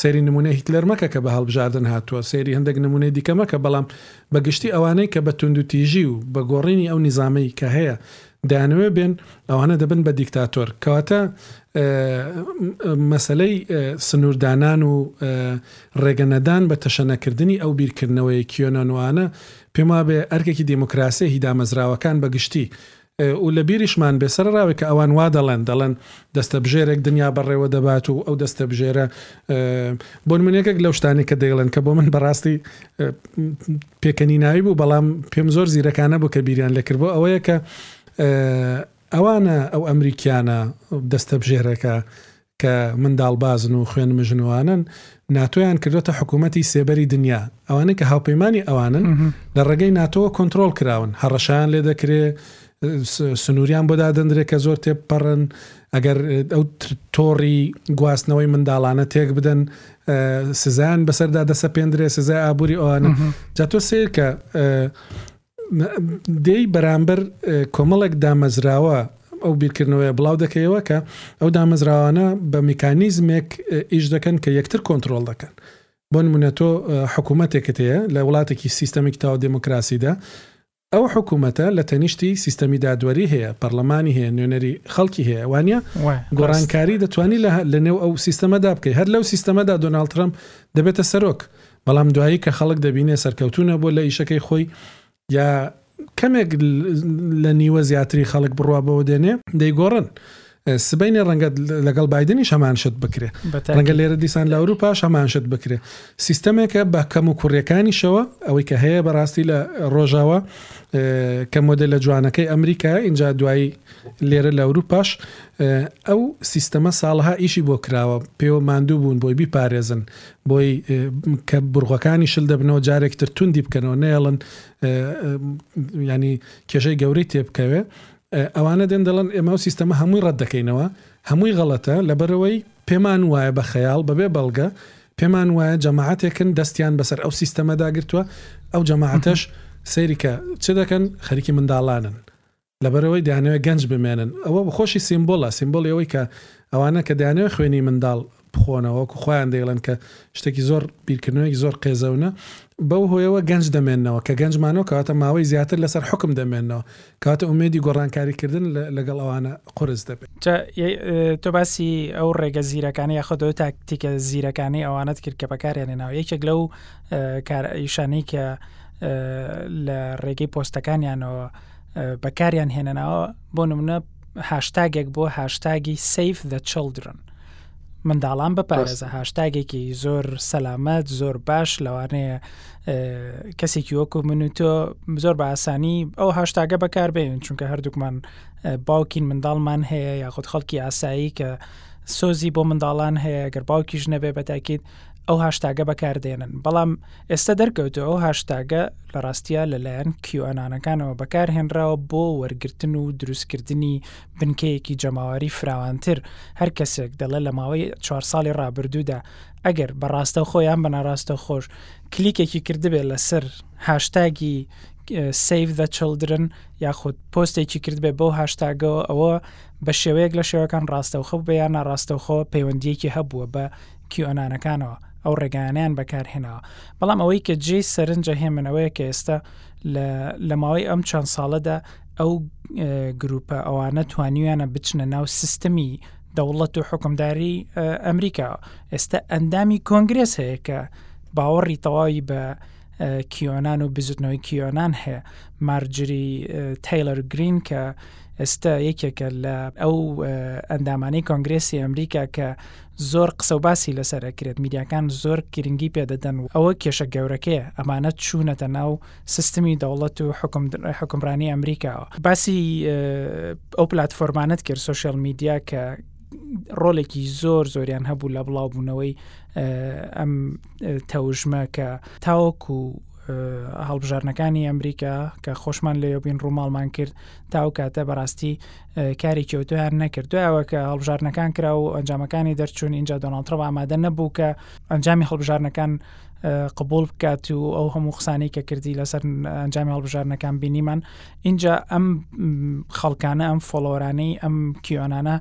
سێری نمونە هیتلەر مەکە کە بە هەڵبژاردن هاتووە سێری هەندێک نمونەی دیکەمەکە بەڵام بەگشتی ئەوانەی کە بە توندوتیژی و بە گۆڕینی ئەو نیزامەی کە هەیە دەیانەوێت بێن ئەوانە دەبن بە دیکتاتۆر کەواتە مەسلەی سنووردانان و ڕێگەنەدان بە تەشەنەکردنی ئەو بیرکردنەوەی کیۆنۆنوانە پێم وابێ ئەرکێکی دیموکراسی هی دامەزراوەکان بە گشتی و لە بیریشمان بێ سەرراوێک کە ئەوان وا دەڵێن دەڵێن دەستە بژێرێک دنیا بەڕێوە دەبات و ئەو دەستە بژێرە بۆنمونە یەکێک لەو شتانەی کە دەیڵێن کە بۆ من بەڕاستی پێکەنیناوی بوو بەڵام پێم زۆر زیرەکانە بوو کە بیریان لەکردبوو ئەوەیە کە ئەوانە ئەو ئەمریکیانە دەستە بژێرەکە کە منداڵ بازن و خوێن مژنوانن ناتۆیان کردوتە حکوومەتتی سێبەری دنیا ئەوانەی کە هاوپەیمانانی ئەوانن لە ڕێگەی ناتۆوە کۆنتترۆل کراون هەڕەشان لێ دەکرێ سنووریان بۆ دادەندرێت کە زۆر تێپەڕن ئەگەر ئەو تۆڕی گواستنەوەی منداڵانە تێک بدەن سزان بەسەردا دەسەپێندرێ سزای ئابووری ئەوانە جا تۆ سیرکە دێی بەرامبەر کۆمەڵێک دامەزراوە ئەو بیرکردنەوەیە بڵاو دەکەیەوە کە ئەو دامەزراوانە بە میکانیزمێک ئیش دەکەن کە یەکتر کۆنتترۆل دەکەن بۆ نمونە تۆ حکوومەتێکت هەیە لە وڵاتێکی سیستەمێک تاو دموکراسیدا ئەو حکومەتە لە تەنیشتی سیستەمی دادوەری هەیە، پەرلەمانی هەیە، نوێنەری خەڵکی هەیە، وانیە؟ وایە، ڕاست. گۆڕانکاری دەتوانی لە لە نێو ئەو سیستەمەدا بکەی، هەر لەو سیستەمەدا دۆناڵد ترەمپ دەبێتە سەرۆک، بەڵام دوایی کە خەڵک دەبینێ سەرکەوتوو نەبووە لە ئیشەکەی خۆی یا کەمێک لە نیوە زیاتری خەڵک بڕوا بەوە دێنێ، دەیگۆڕن. سبەینێ ڕەنگە لەگەڵ بادنیش هەمان شت بکرێ ڕەنگە لێرە دیسان لە ئەوروپاش هەمان شت بکرێ سیستەمێکە بە کەم و کوڕیەکانیشەوە ئەوەی کە هەیە بەڕاستی لە ڕۆژاوە کە مۆدل لە جوانەکەی ئەمریکا اینجا دوایی لێرە لە ئەوروپاش ئەو سیستەمە ساڵها ئیشی بۆ کراوە پێوە ماندوو بوون بۆی بیپارێزن بۆی کە بڕغەکانی شل دەبنەوە جارێک تر توندی بکەنەوە نێڵن ینی کێشەی گەورەی تێبکەوێ ئەوانە دێن دەڵێن ئێمە ئەو سیستەمە هەمووی ڕەت دەکەینەوە، هەمووی غەڵەتە، لەبەرئەوەی پێمان وایە بە خەیاڵ، بەبێ بەڵگە، پێمان وایە جەماعەتێکن دەستیان بەسەر ئەو سیستەمەدا گرتووە، ئەو جەماعەتەش سەیری کە چ دەکەن، خەریکی منداڵانن، لەبەرئەوەی دەیانەوێت گەنج بمێنن، ئەوە بۆخۆشی سیمبۆڵە، سیمبۆڵی ئەوەی کە ئەوانە کە دەیانەوێت خوێنی منداڵ بخۆنەوە وەکو خۆیان دەیڵێن کە شتێکی زۆر بیرکردنەوەیەکی زۆر قێزەونە بەو هۆیەوە گەنج دەمێنەوە کە گەنجمانەوە کەواتە ماوەی زیاتر لەسەر حکم دەمێنەوە کاتە ئومێدی گۆڕانکاریکردن لەگەڵ ئەوانە قرس دەبێت. تۆ باسی ئەو ڕێگە زیرەکانی یاخۆدەوە تاکتیکە زیرەکانی ئەوانت کرد کە بەکارێنێ ناو یەکێک لەو کارئیشانی کە لە ڕێگەی پۆستەکانیانەوە بەکاریان هێنەناوە بۆ نمونە هاشتاگێک بووە هاشتاگی سیف دە چڵدرن منداڵان بپارێزە هاشتاگێکی زۆر سەلامەت زۆر باش لەوانەیە کەسێکی وەکو من و تۆ زۆر بە ئاسانی ئەو هاشتاگە بەکاربێن چونکە هەردووکمان باوکین منداڵمان هەیە یاخود خەڵکی ئاسایی کە سۆزی بۆ منداڵان هەیە گەر باوکیش نەبێ بەتاکیت ئەو هاشتاگە بەکاردێنن بەڵام ئێستا دەرکەوتوە ئەو هاشتاگە لە ڕاستیە لەلایەن کیوئەنانەکانەوە بەکارهێنراوە بۆ وەرگرتن و دروستکردنی بنکەیەکی جەماوەری فراوانتر هەر کەسێک دەڵێ لە ماوەی چوار ساڵی ڕابردوودا ئەگەر بە ڕاستەوخۆ یان بە ناڕاستەوخۆش کلیکێکی کردبێ لەسەر هاشتاگی سیڤ ذە چڵدرن یاخود پۆستێکی کردبێ بەو هاشتاگەوە ئەوە بە شێوەیەک لە شێوەکان ڕاستەوخە بێ یان ناڕاستەوخۆ پەیوەندیەکی هەبووە بە کیوئەنانەکانەوە ئەو ڕێگایانەیان بەکارهێناوە بەڵام ئەوەی کە جێی سەرنجە هێ منەوەیە کە ئێستا لە ماوەی ئەم چەند ساڵەدا ئەو گروپە ئەوانە توانیویانە بچنە ناو سیستەمی دەوڵەت و حکمداری ئەمریکا ئێستا ئەندامی کۆنگرس هەیە کە باوەڕی تەواوی بە کیۆنان و بزوتنەوەی کیۆنان هەیە مارجری تەیلەر گرین کە ئێستا یەکێکە لە ئەو ئەندامانی کۆنگرسی ئەمریکا کە زۆر قسە و باسی لەسەر ئەکرێت میدیاکان زۆر گرنگی پێ دەدەن و ئەوە کێشە گەورەکەیە ئەمانە چوونەتە ناو سیستمی دەوڵەت و حوکمڕانی ئەمریکاوە باسی ئەو پلتفۆرمانت کرد سوسیال میدیا کە ڕۆلێکی زۆر زۆریان هەبوو لە بڵاوبوونەوەی ئەم تەوژمە کە تاوەک و هەڵبژارنەکانی ئەمریکا کە خۆشمان لێبین ڕووماڵمان کرد تاو کاتە بەڕاستی کاری کێوتویان نەکرد دوای ئەوە کە هەڵبژارنەکان کرا و ئەنجامەکانی دەرچوون اینجا دۆناڵترەوە ئامادە نەبوو کە ئەنجامی هەڵبژارنەکان قبول بکات و ئەو هەموو قسانی کە کردی لەسەر ئەنجامی هەڵبژارنەکان بینیمان اینجا ئەم خەڵکانە ئەم فۆڵۆرانەی ئەم کیۆنانە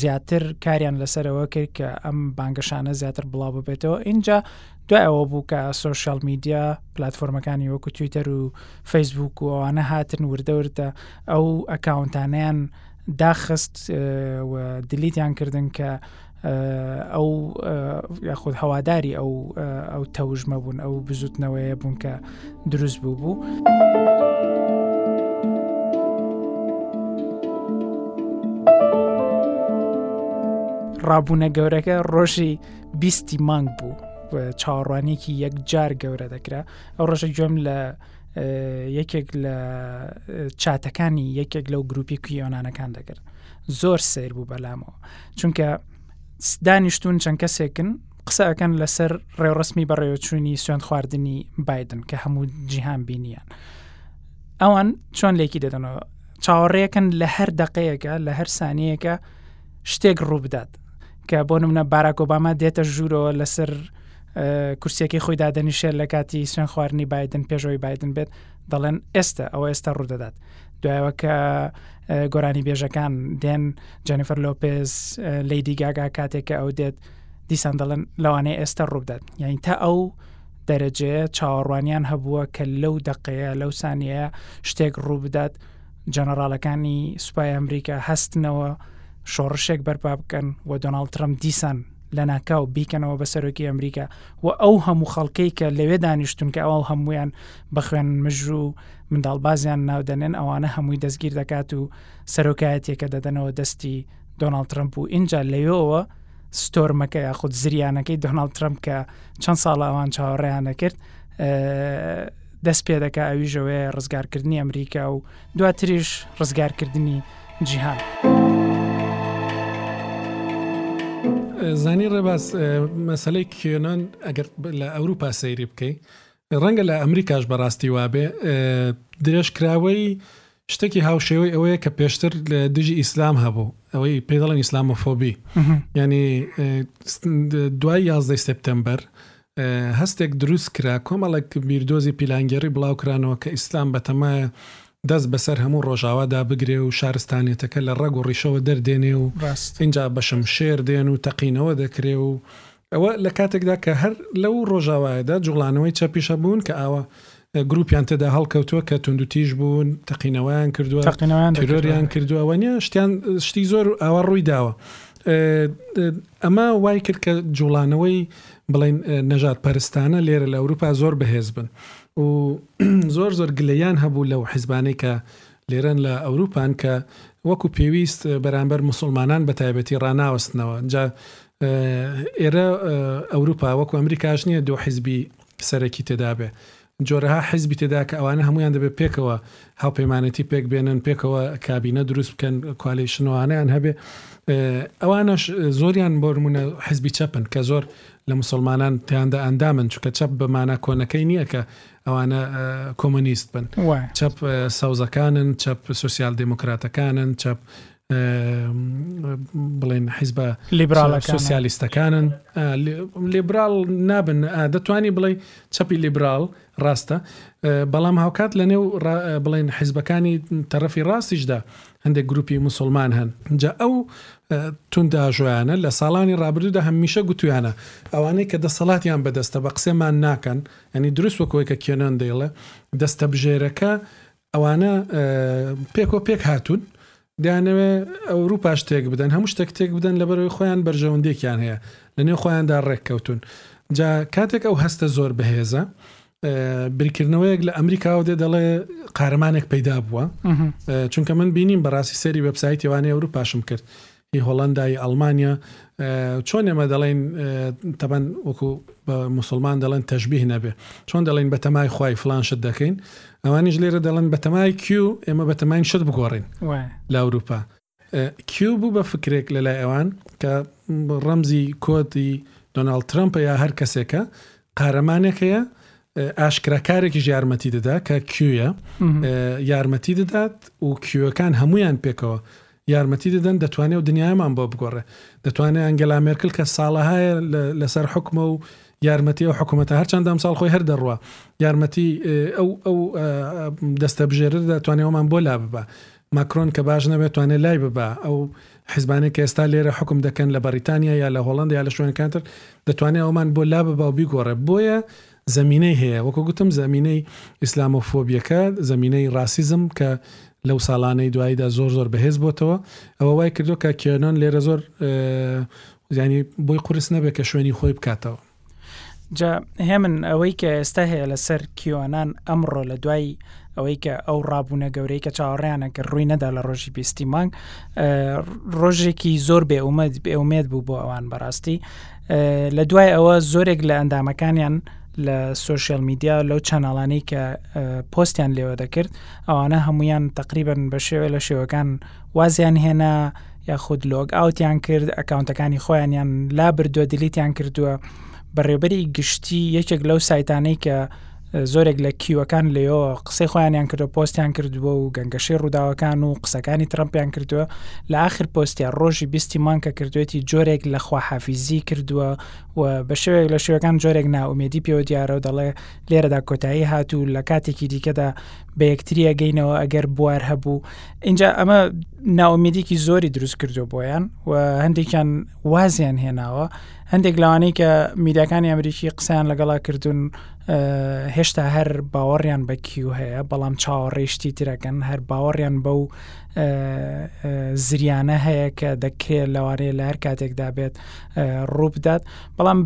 زیاتر کاریان لەسەرەوە کرد کە ئەم بانگەشانە زیاتر بڵاو ببێتەوە اینجا دوای ئەوە بوو کە سۆشیال میدیا پلتفۆرمەکانی وەکو تویتەر و فەیسبوک و ئەوانە هاتن وردە وردە ئەو ئەکاونتانیان داخست دلیتیان کردن کە ئەو یاخود هەواداری ئەو ئەو تەوژمە بوون ئەو بزوتنەوەیە بوون کە دروست بوو بوو. ڕابوونە گەورەکە ڕۆژی بیستی مانگ بوو چاوەڕوانێکی یەک جار گەورە دەکرا ئەو ڕۆژە گوێم لە یەکێک لە چاتەکانی یەکێک لەو گروپی کویۆنانەکان دەکرد زۆر سیر بوو بەلامەوە چونکە دانیشتون چەند کەسێکن قسەکەن لەسەر ڕێوڕسمی بەڕێوەچوونی سوێن خواردنی بادن کە هەموو جیهان بینیان ئەوان چۆن لێکی دەدەنەوە چاوەڕێکن لە هەر دقەیەەکە لە هەر سانەیەەکە شتێک ڕووبدات کە بۆ نمونە باراک ئۆباما دێتە ژوورەوە لەسەر کورسیەکەی خۆی دادەنیشێت لە کاتی سوێن خواردنی بادن پێشەوەی بادن بێت دەڵێن ئێستا ئەو ئێستا ڕوودەدات دوایەوە کە گۆرانی بێژەکان دێن جەنیفەر لۆپێز لی دیگاگا کاتێک کە ئەو دێت دیسان دەڵێن لەوانەیە ئێستا ڕووبدات یعنی تا ئەو دەرەجەیە چاوەڕوانیان هەبووە کە لەو دەقەیە لەو سانیەیە شتێک ڕووبدات جەنەڕاڵەکانی سوپای ئەمریکا هەستنەوە شۆڕشێک بەرپا بکەن و دۆناڵد ترەمپ دیسان لە ناکاو بیکەنەوە بە سەرۆکی ئەمریکا و ئەو هەموو خەڵکەی کە لەوێ دانیشتون کە ئەو هەمویان بە خوێن مژ و منداڵ بازیان ناودەنێن ئەوانە هەمووی دەستگیر دەکات و سەرۆکایەتیەکە دەدەنەوە دەستی دۆناڵد ترمپ و ئینجا لەوەوە ستۆرمەکە یاخود زریانەکەی دۆناڵد ترمپ کە چەند ساڵ ئەوان چاوەڕێیان دەکرد دەست پێدەکا ئەویش ئەوەیە ڕزگارکردنی ئەمریکا و دواتریش ڕزگارکردنی جیهان. زانی ڕێباز مەسلەی کێنان ئەگەر لە ئەوروپا سەیری بکەیت ڕەنگە لە ئەمریکاش بەڕاستی وابێ درێژکراوەی شتێکی هاوشێوەی ئەوەیە کە پێشتر لە دژی ئیسلام هەبوو ئەوەی پێ دەڵێن ئیسلامۆفۆبی ینی دوای یازدەی سپتمبەر هەستێک دروست کرا کۆمەڵێک بیردۆزی پیلانگێری بڵاوکرانەوە کە ئیسلام بەتەمایە دەست بەسەر هەموو ڕۆژاوادا بگرێ و شارستانیەتەکە لە ڕەگ و ڕیشەوە دەردێنێ و ڕاست اینجا بەشم شێر دێن و تەقینەوە دەکرێ و ئەوە لە کاتێکدا کە هەر لەو ڕۆژاوایەدا جوڵانەوەی چەپیش هەبوون کە ئاوا گروپیان تێدا هەڵکەوتووە کە توندوتیژ بوون، تەقینەوەیان کردووە، تەقینەوەیان دەکردوە. تیرۆریان کردووە و نیە شتیان شتی زۆر ئاوا ڕووی داوە. ئە ئەمە وای کرد کە جوڵانەوەی بڵێن نەژادپەرستانە لێرە لە ئەوروپا زۆر بەهێز بن و زۆر زۆر گلەییان هەبوو لەو حیزبانەی کە لێرەن لە ئەوروپان کە وەکو پێویست بەرامبەر مسوڵمانان بە تایبەتی ڕاناوەستنەوە. جا ئێرە ئەوروپا وەکو ئەمریکاش نییە دو حیزبی سەرەکی تێدابێ جۆرەها حیزبی تێدا کە ئەوانە هەمویان دەبێت پێکەوە هاوپەیمانەتی پێک بێنن پێکەوە کابینە دروست بکەن کوالیشنوانیان هەبێ ئەوانەش زۆریان بۆرمونە حیزبی چەپن کە زۆر لە مسلمانان تیاندا ئەندامن چکە چەپ بەمانە کۆنەکەی نییە کە ئەوانە کۆمۆنیست بن چەپ سەوزەکانن چەپ سوسیال دموکراتەکانن چەپ بڵێن حیزبە لیبرالەکان سوسیالیستەکانن لیبرال نابن دەتوانی بڵێ چەپی لیبرال ڕاستە بەڵام هاوکات لە نێو بڵێن حیزبەکانی تەرەفی ڕاستیشدا هەندێک گروپی مسلمان هەن جا ئەو تونداژۆیانە لە ساڵانی ڕابردوودا هەمیشە گوتویانە ئەوانەی کە دەسەڵاتیان بەدەستە بە قسێمان ناکەن ئەنی دروست وەکۆی کە کێنان دەیڵێ دەستە بژێرەکە ئەوانە پێکۆ پێک هاتوون دەیانەوێ ئەوروپاش تێک بدەن هەموو شتێک تێک بدەن لەبەرەوەی خۆیان بەرژەوەندێکیان هەیە لە نێو خۆیاندا ڕێککەوتون جا کاتێک ئەو هەستە زۆر بەهێزە بریکردنەوەیەک لە ئەمریکاوە دێ دەڵێ قارەمانێک پەیدا بووە چونکە من بینیم بەڕاستی سەری وبسایتیوانەی ئەوروپاشم کرد ی هۆڵەندا ی ئەڵمانیا چۆن ئێمە دەڵێین تەبەن وەکو بە موسڵمان دەڵێن تەژبیه نەبێ چۆن دەڵێین بە تەمای خوای فلان شت دەکەین ئەوانیش لێرە دەڵێن بە تەمای کیو ئێمە بە تەماین شت بگۆڕین لە ئەوروپا کیو بوو بە فکرێک لە لای ئەوان کە ڕەمزی کۆتی دۆناڵد ترەمپە یا هەر کەسێکە قارەمانێک هەیە ئاشکراکارێکیش یارمەتی دەدا کە کیوە یارمەتی دەدات و کیوەکان هەمویان پێکەوە یارمەتی دەدەن دەتوانێ و دنیایەمان بۆ بگۆڕێ دەتوانێ ئەنگەلا مێرکل کە ساڵەهایە لەسەر حکومە و یارمەتی ئەو حکوومەتە هەرچەندە ئەمساڵ خۆی هەر دەڕوە یارمەتی ئەو ئەو دەستە بژێرە دەتوانێەوەمان بۆ لا ببە ماکرۆن کە باش نەبێت توانێت لای ببە ئەو حیزبانێک کە ئێستا لێرە حکم دەکەن لە بەریتانیا یا لە هۆڵندیا لە شوێنەکانتر دەتوانێت ئەومان بۆ لا ببا و بیگۆڕێ بۆیە زەمینەی هەیە، وەکو گوتم زەمینەی ئیسلامۆفۆبیەکە، زەمینەی ڕاسیزم کە لەو ساڵانەی دواییدا زۆر زۆر بەهێز بۆتەوە، ئەوە وای کردوە کە کێنۆن لێرە زۆر یانی بۆی قورس نەبێت کە شوێنی خۆی بکاتەوە. جا هێمن ئەوەی کە ئێستا هەیە لەسەر کیۆنان ئەمڕۆ لە دوای ئەوەی کە ئەو ڕابوونە گەورەی کە چاوەڕیانە کە ڕووی نەدا لە ڕۆژی بیستی مانگ ڕۆژێکی زۆر بێ ئومەد بێومێت بوو بۆ ئەوان بەڕاستی لە دوای ئەوە زۆرێک لە ئەندامەکانیان لە سوۆشیال میدیا لەو چەناڵانەی کە پۆستیان لێوە دەکرد ئەوانە هەمویان تقریبن بە شێوە لە شێوەکان وازیان هێنا یاخود لۆگ ئاوتیان کرد ئەکاونتەکانی خۆیانیان لا بردووە دیلیتیان کردووە بەڕێبەری گشتی یەکێک لەو سایتانەی کە زۆرێک لە کیوەکان لەیەوە قسەی خۆیانیان کردو پۆستیان کردووە و گەنگەشەی ڕووداوەکان و قسەکانی ترمپیان کردووە لە آخر پۆستیا ڕۆژی بیستی مانکە کردوێتی جۆرێک لە خواحافیزی کردووە و بە شێوێک لە شێوەکان جۆرێک ناومێدی پێوە دیارە و دەڵێ لێرەدا کۆتایی هات و لە کاتێکی دیکەدا بە یەکتریە گەینەوە ئەگەر بوار هەبوو اینجا ئەمە ناومێدیکی زۆری دروست کردو بۆیان و هەندێکیان وازیان هێناوە هەندێک لەوانەی کە میدیاکانی ئەمریکی قسەیان لەگەڵا کردوون هێشتا هەر باوەڕیان بە کیو هەیە بەڵام چاوەڕێشتی ترەکەن هەر باوەڕیان بەو زریانە هەیە کە دەکرێت لەوانەیە لە هەر کاتێکدا بێت ڕووبدات بەڵام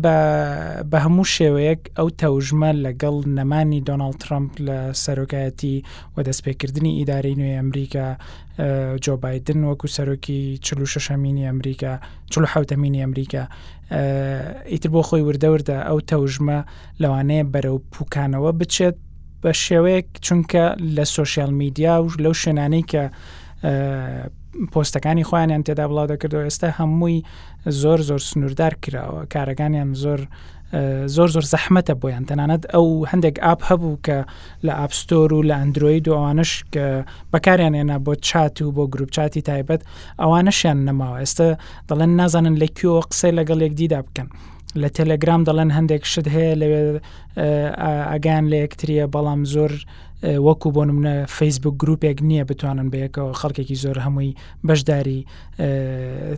بە هەموو شێوەیەک ئەو تەوژمە لەگەڵ نەمانی دۆناالد ترامپ لە سەرۆکایەتی و دەستپێکردنی ئیداری نوێی ئەمریکا جۆبایدن وەکو سەرۆکی چلوشەمینی ئەمریکا چل و حەوت ئەمینی ئەمریکا ئیتر بۆ خۆی وردە وردە ئەو تەوژمە لەوانەیە بەرەو پوکانەوە بچێت بە شێوەیەک چونکە لە سوۆسیال میدیا و لەو شوێنانەی کە پۆستەکانی خۆیانیان تێدا بڵاو دەکردەوە ئێستا هەمووی زۆر زۆر سنووردار کراوە کارەکانیان زۆر زۆر زۆر زەحمەتە بۆیان تەنانەت ئەو هەندێک ئاپ هەبوو کە لە ئاپستۆر و لە ئەندروید و ئەوانش کە بەکاریان هێنا بۆ چات و بۆ گروپچاتی تایبەت ئەوانەشیان نەماوە ئێستا دەڵێن نازانن لە کوێوە قسەی لەگەڵ یەکدیدا بکەن لە تەلەگرام دەڵێن هەندێک شت هەیە لەوێ ئەگان لە یەکتریە بەڵام زۆر وەکو بۆ منە فەیسبوک گرروپێک نییە بتوانن بەیەکەوە خەڵکێکی زۆر هەمووی بەشداری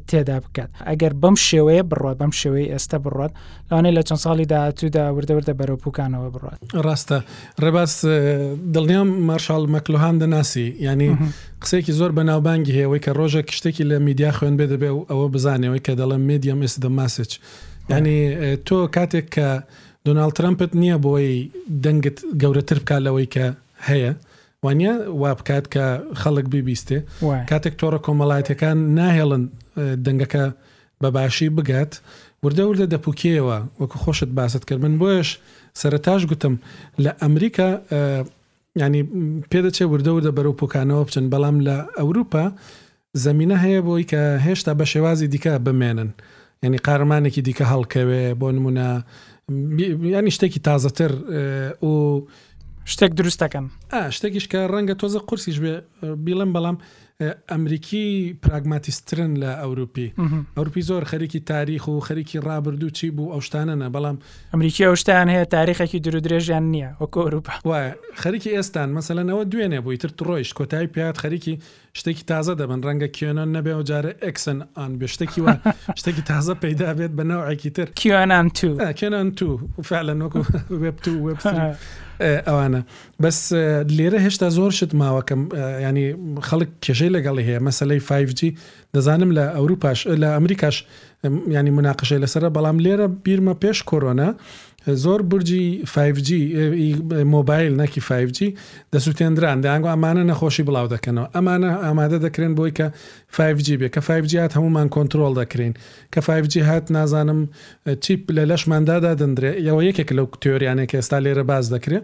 تێدا بکات ئەگەر بەم شێوەیە بڕات بەم شێوەی ئێستا بڕات لەوانەیە لە چەند ساڵی داهاتوودا وردەوردە بەرەو پوکانەوە بڕات ڕاستە ڕێباز دڵنیام مارشال مەکلوهان دەناسی ینی قسێکی زۆر بە ناوبانگی هەیەوەی کە ڕۆژێک شتێکی لە میدیا خوێن بێ دەبێ و ئەوە بزانەوەی کە دەڵم مدیەم ئێست دە ماسج ینی تۆ کاتێک کە دۆناالد ترمپت نییە بۆی دەنگت گەورەتر بکات لەوەی کە هەیە وانیە وا بکات کە خەڵک بیبیستێ کاتێک تۆڕە کۆمەڵایەتەکان ناهێڵن دەنگەکە بەباشی بگات وردە وردە دەپوکیەوە وەکو خۆشت باست کرد من بۆیش سەرتاش گوتم لە ئەمریکا ینی پێدەچێ وردە وردە بەرەو پۆکانەوە بچن بەڵام لە ئەوروپا زەمینە هەیە بۆی کە هێشتا بە شێوازی دیکە بمێنن ینی قارەمانێکی دیکە هەڵکەوێ بۆ نمونە ینی شتێکی تازەتر و شتێک دروست دەکەن شتێکیش کە ڕەنگە تۆزە قورسیش بێ بیڵم بەڵام ئەمریکی پراگماتیسترن لە ئەوروپی ئەوروپی زۆر خەریکی تاریخ و خەریکی ڕابردوو چی بوو ئەو شتانەنە بەڵام ئەمریکی ئەو شتیان هەیە تاریخێکی درو درێژیان نییە وەکو ئەوروپا وایە خەریکی ئێستان مەسەلەنەوە دوێنێ بووی تر تڕۆیش کۆتایی پات خەریکی شتێکی تازە دەبن ڕەنگە کیۆنۆن نەبێ و جارێ ئێکسن ئان بێ شتێکی وا شتێکی تازە پەیدا بێت بە نەوعێکی تر کیۆنان تو آه، کیۆنان تو فعلا وەکو وێب تو وێب ثری. آه، ئەوانە بەس آه، لێرە هێشتا زۆر شت ماوەکەم آه، ینی خەڵک کێشەی لەگەڵی هەیە مەسلەی 5G دەزانم لە ئەوروپاش لە ئەمریکاش آم، ینی مناقشەی لەسرە بەڵام لێرە بیرمە پێش کۆرۆنا زۆر برجی فایڤ جی ی مۆبایل نەکی فایڤ جی دەسوتێندران دەیانگۆ ئەمانە نەخۆشی بڵاو دەکەنەوە ئەمانە ئامادە دەکرێن بۆی کە فایڤ جی بێ کە فایڤ جی هات هەموومان کۆنترۆڵ دەکرێین کە فایڤ جی هات نازانم چیپ لە لەشماندا دادەندرێ یەوە یەکێک لەو تیۆریانێک ئێستا لێرە باس دەکرێ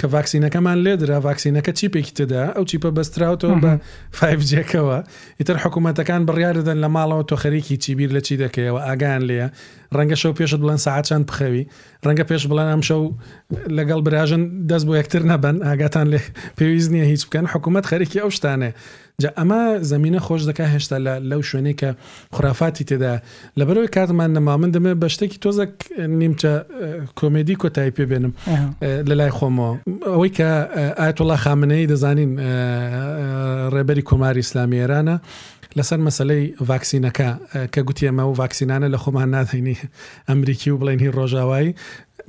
کە ڤاکسینەکەمان لێدرا ڤاکسینەکە چیپێکی تێدا ئەو چیپە بەستراوتەوە بە فایڤ جیەکەوە ئیتر حکوومەتەکان بڕیاردەدەن لە ماڵەوە تۆ خەریکی چی بیر لە چی دەکەیەوە ئاگان لێە ڕەنگە شەو پێشت بڵێن ساعت چەند بخەوی ڕەنگە پێش بڵێن ئەم شەو لەگەڵ براژن دەست بۆ یەکتر نەبن ئاگاتان لێ پێویست نییە هیچ بکەن حکوومەت خەرکی ئەو شتانێ جا ئەمە زمینە خۆش دەکە هێشتا لە لەو شوێنەی کە خرافاتی تێدا لەبەرەوەی کاتمان نەما من دەمێ بە شتێکی تۆزەک نیمچە کۆمێدی کۆتایی پێبێنم لە لای خۆمەوە ئەوەی کە ئاەتوڵا خامنەی دەزانین ڕێبەری کۆماری ئسلامی ئێرانە لەسەر مەسەلەی ڤاکسینەکە کە گوتی ئەمە و ڤاکسینانە لە خۆمان نادەینی ئەمریکی و بڵێن هی ڕۆژاوایی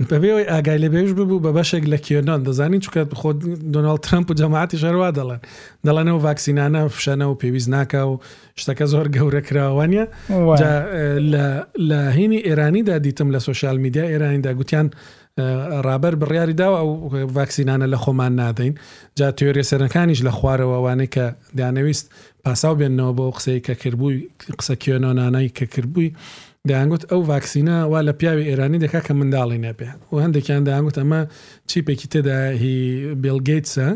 بەبێەوەی ئاگای لە بێژ ببوو بە بەشێک لە کێنان دەزانین چکە خۆ دۆناڵ ترمپ و جەماعاتی شەروا دەڵێن دەڵێنەوە ڤاکسینانە فشەنە و پێویست ناکە و شتەکە زۆر گەورە کراوانە لە هینی ئێرانیدا دیتم لە سوسیال میدیا ئێرانیدا گوتیان ڕابەر بڕیاری داوە ئەو ڤاکسینانە لە خۆمان نادەین جا تێۆریسەرەکانیش لە خوارەوە وانەی کە دانەویست پاساو بێنەوە بۆ قسەی کە کردبووی قسە کێنۆنانای کە کردبووی دەیانگوت ئەو ڤاکسینە وا لە پیاوی ئێرانی دەکا کە منداڵی نەبێ و هەندێکیان دەیانگوت ئەمە چیپێکی تێدا هی بێلگەیتسە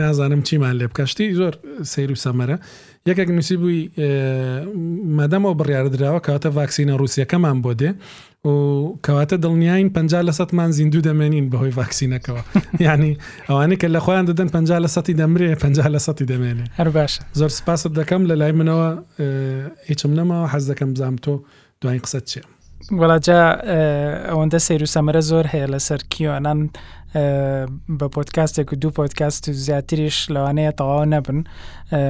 نازانم چیمان لێ بکەشتی زۆر سیر و سەمەرە یەکێک نووسی بووی مادەمەوە بڕیاردراوە کاتە ڤاکسینە رووسەکەمان بۆ دێ ئۆ کەواتە دڵنیاین پ لە سەمان زیندوو دەمێنین بەهۆی ڤاکسینەکەەوە ینی ئەوانەی کە لە خۆیان دەدەن پ لە سەی دەمرێ پ لە سەی دەمێنێ هەر باش زۆر سپاست دەکەم لە لای منەوە هیچم نەماوە حەز دەکەم بزانام تۆ دوای قسەت چێ وڵاجا ئەوەندە سیر و سەمەرە زۆر هەیە لەسەر کیۆنان بە پۆتکاستێک و دوو پۆتکاست و زیاتریش لەوانەیە تەواو نەبن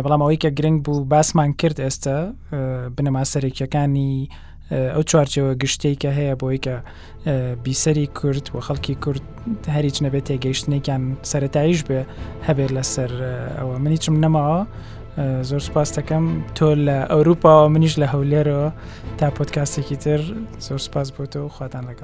بەڵام ئەوەی کە گرنگ بوو باسمان کرد ئێستا بنەماسەرێکیەکانی ئەو چوارچەوە گشتەی کە هەیە بۆی کە بیسەری کورد و خەڵکی کورد هەریچ نەبێت تێگەیشتنێکیان سەتایش بێ هەبێت لەسەر ئەوە منی چم نەماوە زۆر سپاس دەکەم تۆ لە ئەوروپاوە منیش لە هەولێرەوە تا پۆتکاستێکی تر زۆر سپاس بۆ تۆ خواتان لەگە